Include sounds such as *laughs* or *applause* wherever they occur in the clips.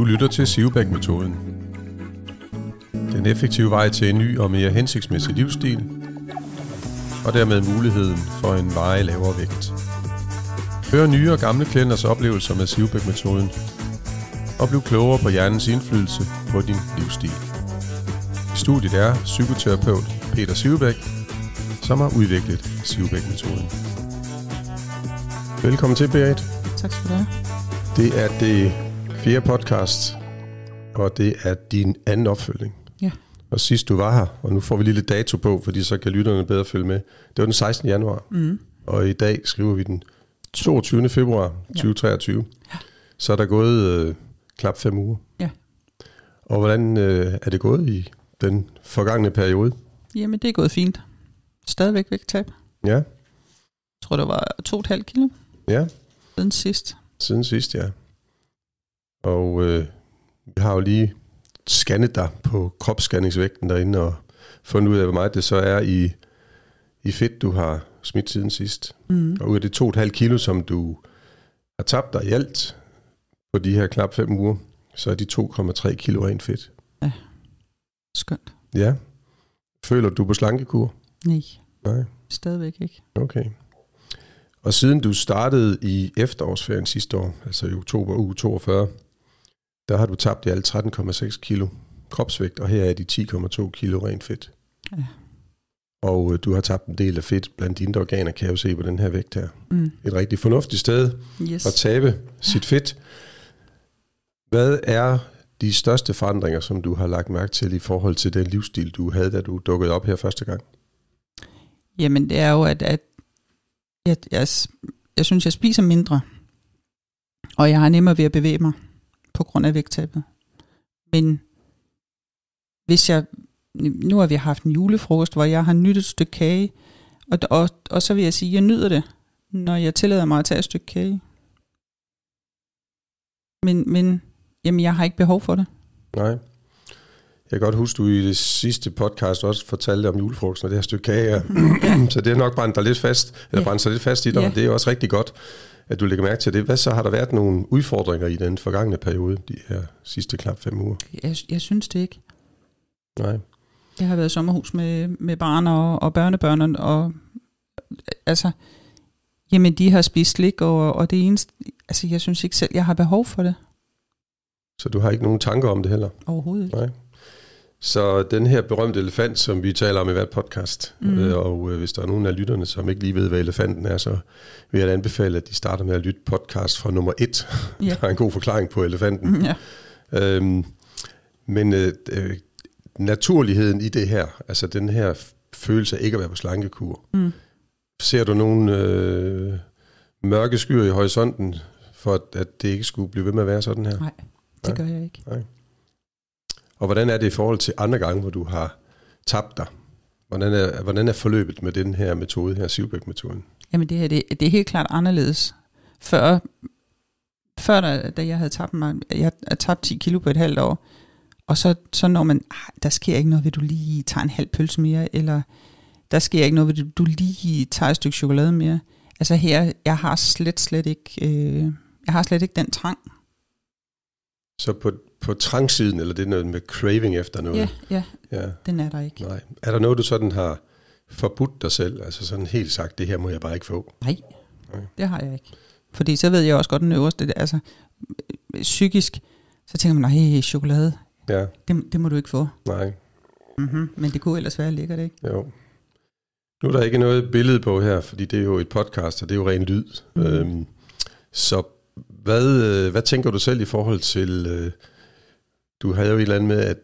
Du lytter til Sivbæk-metoden. Den effektive vej til en ny og mere hensigtsmæssig livsstil, og dermed muligheden for en veje lavere vægt. Hør nye og gamle klienters oplevelser med Sivbæk-metoden, og bliv klogere på hjernens indflydelse på din livsstil. I studiet er psykoterapeut Peter Sivbæk, som har udviklet Sivbæk-metoden. Velkommen til, Berit. Tak skal du have. Det er det fjerde podcast, og det er din anden opfølgning. Ja. Og sidst du var her, og nu får vi lige lidt dato på, fordi så kan lytterne bedre følge med. Det var den 16. januar, Mm. og i dag skriver vi den 22. februar 2023. Ja. Så er der gået øh, knap fem uger. Ja. Og hvordan øh, er det gået i den forgangne periode? Jamen, det er gået fint. Stadigvæk vægttab. Ja, Jeg tror, det var 2,5 kilo ja, siden sidst. siden sidst, ja. Og øh, vi har jo lige scannet dig på kropsscanningsvægten derinde, og fundet ud af, hvor meget det så er i, i fedt, du har smidt siden sidst. Mm. Og ud af de 2,5 kilo, som du har tabt dig i alt på de her knap 5 uger, så er de 2,3 kilo rent fedt. Skønt. Ja. Føler du på slankekur? Nej, Nej. stadigvæk ikke. Okay. Og siden du startede i efterårsferien sidste år, altså i oktober uge 42, der har du tabt i alt 13,6 kilo kropsvægt, og her er de 10,2 kilo rent fedt. Ja. Og øh, du har tabt en del af fedt blandt dine organer, kan jeg jo se på den her vægt her. Mm. Et rigtig fornuftigt sted Yes. at tabe sit fedt. Hvad er de største forandringer, som du har lagt mærke til i forhold til den livsstil, du havde, da du dukkede op her første gang? Jamen, det er jo, at, at jeg, jeg, jeg synes, jeg spiser mindre. Og jeg har nemmere ved at bevæge mig på grund af vægttabet. Men hvis jeg... Nu har vi haft en julefrokost, hvor jeg har nyttet et stykke kage. Og, og, og så vil jeg sige, at jeg nyder det, når jeg tillader mig at tage et stykke kage. Men, men jamen, jeg har ikke behov for det. Nej. Jeg kan godt huske, du i det sidste podcast også fortalte om julefrokosten og det her stykke kage *clears throat* så det er nok brændt dig lidt fast, eller Ja. brændt sig lidt fast i dig, Ja. og det er også rigtig godt, at du lægger mærke til det. Hvad så har der været nogle udfordringer i den forgangne periode, de her sidste knap fem uger? Jeg, jeg synes det ikke. Nej. Jeg har været i sommerhus med, med barn og, og børnebørn, og altså, jamen de har spist slik, og, og det eneste, altså jeg synes ikke selv, jeg har behov for det Så du har ikke nogen tanker om det heller? overhovedet ikke. Nej. Så den her berømte elefant, som vi taler om i hvert podcast, mm. Øh, og øh, hvis der er nogen af lytterne, som ikke lige ved, hvad elefanten er, så vil jeg anbefale, at de starter med at lytte podcast fra nummer et. Ja. *laughs* Der er en god forklaring på elefanten. Ja. Øhm, men øh, øh, naturligheden i det her, altså den her følelse af ikke at være på slankekur, Mm. ser du nogle øh, mørke skyer i horisonten, for at, at det ikke skulle blive ved med at være sådan her? Nej, det gør jeg ikke. Og hvordan er det i forhold til andre gange, hvor du har tabt dig? Hvordan er, hvordan er forløbet med den her metode her, Sivbæk-metoden? Jamen det her, det, det er helt klart anderledes. Før, før da, da jeg havde tabt mig, jeg har tabt 10 kilo på et halvt år, og så, så når man, ah, der sker ikke noget ved, du lige tager en halv pølse mere, eller der sker ikke noget ved, du, du lige tager et stykke chokolade mere. Altså her, jeg har slet, slet ikke, øh, jeg har slet ikke den trang. Så på, på trangsiden, eller det er noget med craving efter noget? Ja, ja, ja. den er der ikke. Nej. Er der noget, du sådan har forbudt dig selv? Altså sådan helt sagt, det her må jeg bare ikke få? Nej, Nej. det har jeg ikke. Fordi så ved jeg også godt den øverste, altså øh, psykisk, så tænker man, nej, chokolade, Ja, det, det må du ikke få. nej, Mm-hmm. Men det kunne ellers være lækkert, ikke? jo. Nu er der ikke noget billede på her, fordi det er jo et podcast, og det er jo ren lyd. Mm. Øhm, så hvad, øh, hvad tænker du selv i forhold til, øh, du havde jo et eller andet med, at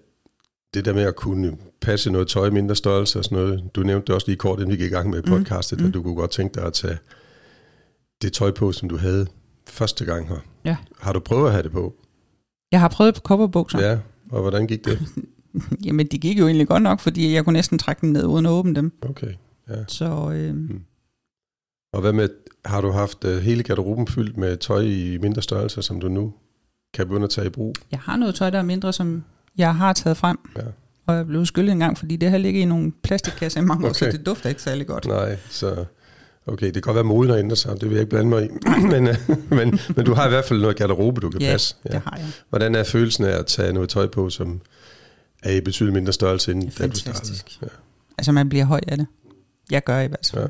det der med at kunne passe noget tøj i mindre størrelse og sådan noget, du nævnte det også lige kort, inden vi gik i gang med Mm. podcastet, Mm. at du kunne godt tænke dig at tage det tøj på, som du havde første gang her. Ja. Har du prøvet at have det på? Jeg har prøvet på kopperbukser. Ja, og hvordan gik det? *laughs* Jamen, de gik jo egentlig godt nok, fordi jeg kunne næsten trække dem ned uden at åbne dem. Okay. Så øh, Og hvad med, har du haft uh, hele garderoben fyldt med tøj i mindre størrelser, som du nu kan begynde at tage i brug? jeg har noget tøj, der er mindre, som jeg har taget frem. Ja. Og jeg blev skyllet en gang, fordi det har ligget i nogle plastikkasser i mange år, så Okay. det dufter ikke særlig godt. Nej, så... Okay, det kan godt være moden at ændre sig, det vil jeg ikke blande mig i. *clears throat* men, øh, men, men du har i hvert fald noget garderobe, du kan Ja, passe. det har jeg. Hvordan er følelsen af at tage noget tøj på, som er i betydeligt mindre størrelse, end da du startede? Fantastisk. Ja. Altså man bliver høj af det. Jeg gør i hvert fald. Ja.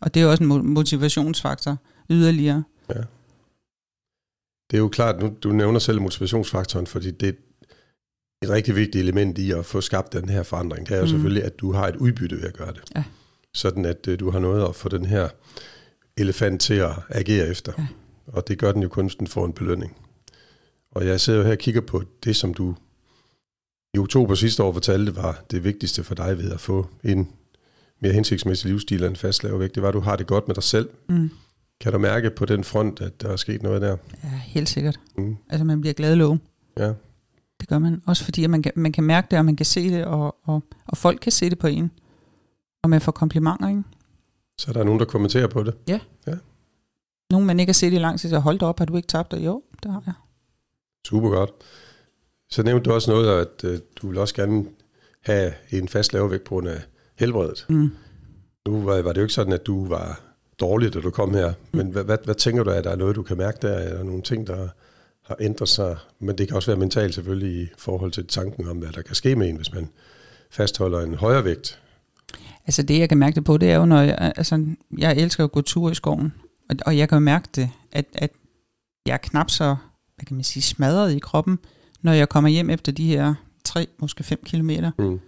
Og det er også en mo- motivationsfaktor yderligere. Det er jo klart, nu du nævner selv motivationsfaktoren, fordi det er et rigtig vigtigt element i at få skabt den her forandring. Det er jo Mm. selvfølgelig, at du har et udbytte ved at gøre det. Ja. Sådan at øh, du har noget at få den her elefant til at agere efter. Ja. Og det gør den jo kun, hvis den får en belønning. Og jeg sidder jo her og kigger på det, som du i oktober sidste år fortalte, var det vigtigste for dig ved at få en mere hensigtsmæssig livsstil og en fast lavervægt. Det var, at du har det godt med dig selv. Mm. Kan du mærke på den front, at der er sket noget der? Ja, helt sikkert. Mm. Altså man bliver glad lov. Ja. Det gør man. Også fordi at man kan, man kan mærke det, og man kan se det, og, og, og folk kan se det på en. Og man får komplimenter, ikke? Så der er nogen, der kommenterer på det. Nogen, man ikke har set i lang tid, så hold da op, har du ikke tabt dig? Jo, det har jeg. Super godt. Så nævnte du også noget, at øh, du vil også gerne have en fast lavervægt på grund af helbredet. Mm. Nu var, var det jo ikke sådan, at du var dårlig, da du kom her. Men hvad, hvad, hvad tænker du, at der er noget, du kan mærke der? Er der nogle ting, der har ændret sig? Men det kan også være mentalt selvfølgelig i forhold til tanken om, hvad der kan ske med en, hvis man fastholder en højere vægt. Altså det, jeg kan mærke det på, det er jo, når jeg, altså, jeg elsker at gå tur i skoven. Og, og jeg kan mærke det, at, at jeg er knap så, hvad kan man sige, smadret i kroppen, når jeg kommer hjem efter de her 3, måske 5 kilometer. Mm.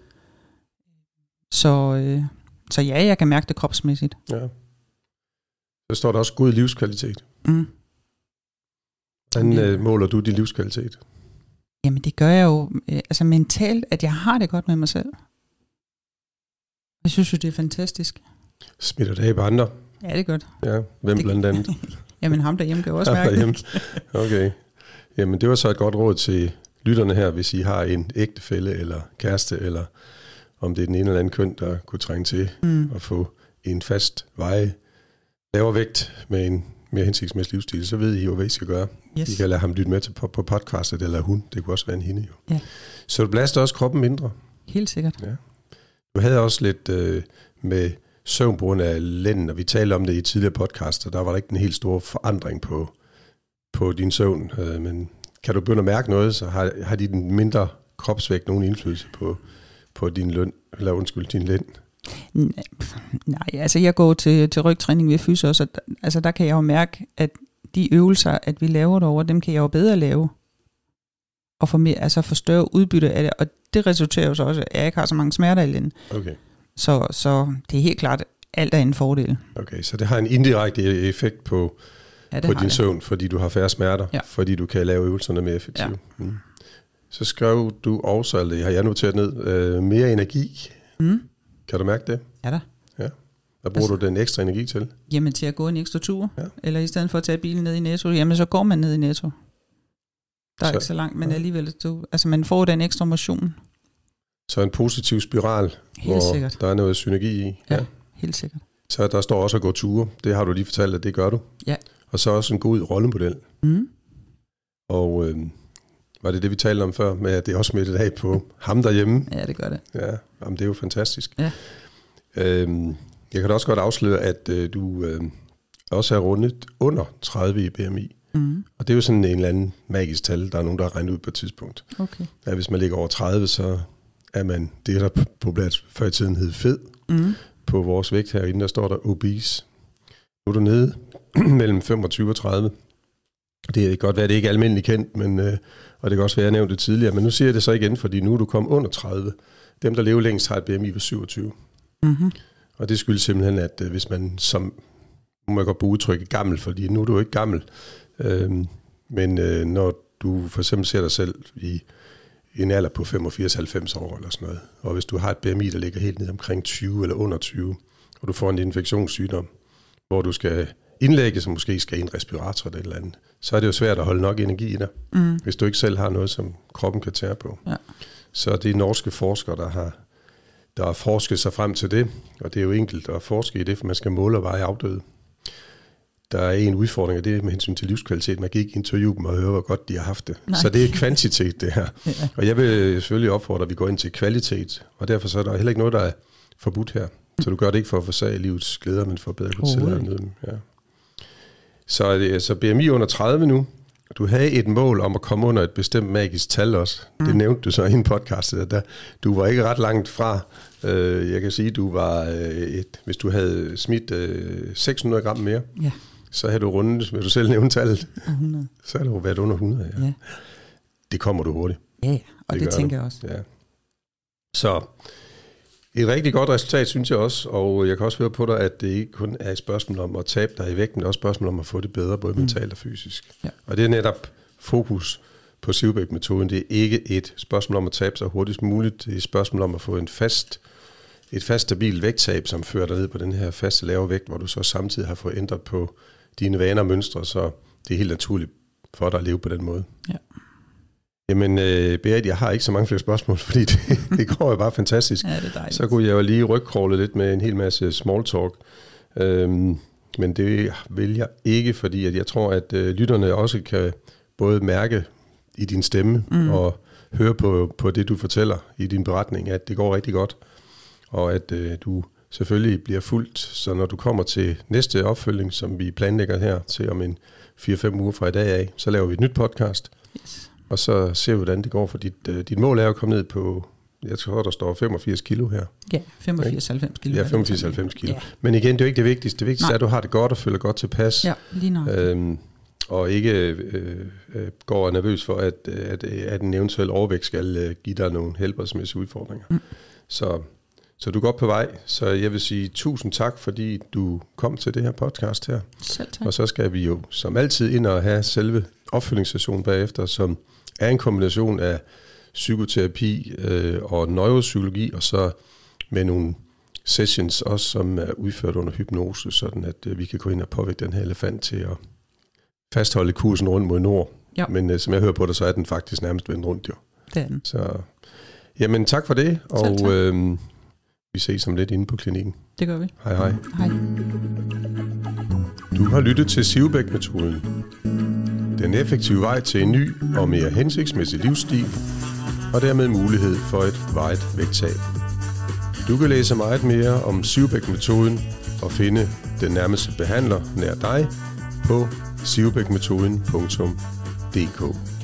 Så, øh, så ja, jeg kan mærke det kropsmæssigt. Ja. Så står der også god livskvalitet. Mm. Hvordan Ja. øh, måler du din livskvalitet? Jamen det gør jeg jo øh, altså mentalt, at jeg har det godt med mig selv. Jeg synes jo, det er fantastisk. Smitter det af på andre? Ja, det er godt. Ja, hvem Det- blandt andet? *laughs* Jamen ham derhjemme kan jo også mærke det. Okay. Jamen, det var så et godt råd til lytterne her, hvis I har en ægtefælle eller kæreste, eller om det er den ene eller anden køn, der kunne trænge til Mm. at få en fast veje, lavere vægt med en mere hensigtsmæssig livsstil, så ved I jo, hvad I skal gøre. Yes. I kan lade ham lytte med til på, på podcastet, eller hun. Det kunne også være en hende jo. Ja. Så du belaster også kroppen mindre. Helt sikkert. Du havde også lidt øh, med søvn på grund af lænden, og vi talte om det i tidligere podcast, og der var der ikke en helt stor forandring på, på din søvn. Øh, men kan du begynde at mærke noget, så har, har din mindre kropsvægt nogen indflydelse på, på din løn, eller undskyld, din lænd? Nej, altså jeg går til, til rygtræning ved fys også, der- altså der kan jeg jo mærke, at de øvelser, at vi laver derovre, dem kan jeg jo bedre lave. Og få, mere, altså få større udbytte af det, og det resulterer jo så også, at jeg ikke har så mange smerter i lænden. Okay. Så, så det er helt klart, alt er en fordel. okay, så det har en indirekte effekt på, Ja, på din det. søvn, fordi du har færre smerter, Ja. fordi du kan lave øvelserne mere effektivt. Ja. Mm. Så skrev du også, eller har jeg noteret ned, øh, mere energi. Mm. Kan du mærke det? Ja da. Hvad bruger Altså- du den ekstra energi til? Jamen til at gå en ekstra tur, Ja. ja. eller i stedet for at tage bilen ned i Netto, jamen så går man ned i Netto. Der er Så- ikke så langt, men ja. alligevel, du, altså man får den ekstra motion. Så en positiv spiral, Helt hvor sikkert. der er noget synergi i. Ja. Helt sikkert. Så der står også at gå ture. Det har du lige fortalt, at det gør du. Ja. Og så også en god rollemodel. Mm. Og øh, var det det, vi talte om før, med at det også smittet af på ham derhjemme? Ja, det gør det. Ja, jamen, det er jo fantastisk. Ja. Øhm, jeg kan da også godt afsløre, at øh, du øh, også er rundet under 30 i BMI. Mm. Og det er jo sådan en eller anden magisk tal, der er nogen, der har regnet ud på et tidspunkt. Okay. At hvis man ligger over 30, så er man det, der populært før i tiden hed fed. Mm. På vores vægt herinde, der står der obese. Nu er du nede *clears throat* mellem 25 og 30. Det kan godt være, at det ikke er almindeligt kendt, men, øh, og det kan også være, at jeg nævnte det tidligere, men nu siger jeg det så igen, fordi nu er du kommet under 30. Dem, der lever længst, har et BMI på 27. Mm-hmm. Og det skyldes simpelthen, at øh, hvis man som, nu må jeg godt bruge udtrykket gammel, fordi nu er du ikke gammel, øhm, men øh, når du for eksempel ser dig selv i en alder på 85-90 år eller sådan noget, og hvis du har et BMI, der ligger helt ned omkring 20 eller under 20, og du får en infektionssygdom, hvor du skal indlægge, som måske skal i en respirator eller et eller andet, så er det jo svært at holde nok energi i dig, Mm. hvis du ikke selv har noget, som kroppen kan tære på. Ja. Så det er norske forskere, der har, der har forsket sig frem til det, og det er jo enkelt at forske i det, for man skal måle og veje afdøde. Der er en udfordring af det med hensyn til livskvalitet. Man kan ikke interviewe dem og høre, hvor godt de har haft det. Nej. Så det er kvantitet, det her. Ja. Og jeg vil selvfølgelig opfordre, at vi går ind til kvalitet, og derfor så er der heller ikke noget, der er forbudt her. Så du gør det ikke for at forsage livets glæder, men for at bedre kunne nyde dem. Ja. Så er det altså BMI under 30 nu. Du havde et mål om at komme under et bestemt magisk tal også. Mm. Det nævnte du så i en podcast. Der, der, du var ikke ret langt fra. Øh, jeg kan sige, du var øh, et, hvis du havde smidt øh, 600 gram mere, Ja, så havde du rundet, vil du selv nævne tallet, 100. så havde du været under 100. Ja. Ja, Det kommer du hurtigt. ja, ja. og Det det, tænker jeg også. Ja. Så et rigtig godt resultat, synes jeg også, og jeg kan også høre på dig, at det ikke kun er et spørgsmål om at tabe dig i vægten, men også et spørgsmål om at få det bedre, både mm. mentalt og fysisk. Ja. Og det er netop fokus på Sivbæk-metoden. Det er ikke et spørgsmål om at tabe sig hurtigst muligt, det er et spørgsmål om at få en fast, et fast stabil vægttab, som fører dig ned på den her faste lave vægt, hvor du så samtidig har fået ændret på dine vaner og mønstre, så det er helt naturligt for dig at leve på den måde. Ja. Jamen, øh, Berit, jeg har ikke så mange flere spørgsmål, *laughs* fordi det, det går jo bare fantastisk. *laughs* Ja, det er dejligt. Så kunne jeg jo lige rygkråle lidt med en hel masse small talk. Øhm, men det vil jeg ikke, fordi at jeg tror, at øh, lytterne også kan både mærke i din stemme mm. og høre på, på det, du fortæller i din beretning, at det går rigtig godt, og at øh, du selvfølgelig bliver fuldt. Så når du kommer til næste opfølging, som vi planlægger her til om en 4-5 uger fra i dag af, så laver vi et nyt podcast, Yes. Og så ser vi, hvordan det går, for dit, øh, dit mål er at komme ned på, jeg tror, der står 85 kilo her. Ja, 85-90 kilo. Ja, er det, 85-90 kilo. Ja, Men igen, det er jo ikke det vigtigste. Det vigtigste Nej. er, at du har det godt og føler godt tilpas. ja lige nok. Øhm, og ikke øh, øh, går og er nervøs for, at, at, at en eventuel overvægt skal øh, give dig nogle helbredsmæssige udfordringer. Mm. Så, så du er godt på vej. Så jeg vil sige tusind tak, fordi du kom til det her podcast her. Selv tak. Og så skal vi jo som altid ind og have selve opfølgningssessionen bagefter, som er en kombination af psykoterapi øh, og neuropsykologi, og så med nogle sessions også, som er udført under hypnose, sådan at øh, vi kan gå ind og påvirke den her elefant til at fastholde kursen rundt mod nord. Ja. Men øh, som jeg hører på dig, så er den faktisk nærmest vendt rundt jo. Det er den. Så jamen tak for det, og øh, vi ses om lidt inde på klinikken. Det gør vi. Hej hej. Hej. Du har lyttet til Sivbæk-metoden. Den effektive vej til en ny og mere hensigtsmæssig livsstil, og dermed mulighed for et vejet vægttab. Du kan læse meget mere om Sivbæk-metoden og finde den nærmeste behandler nær dig på sivbækmetoden.dk.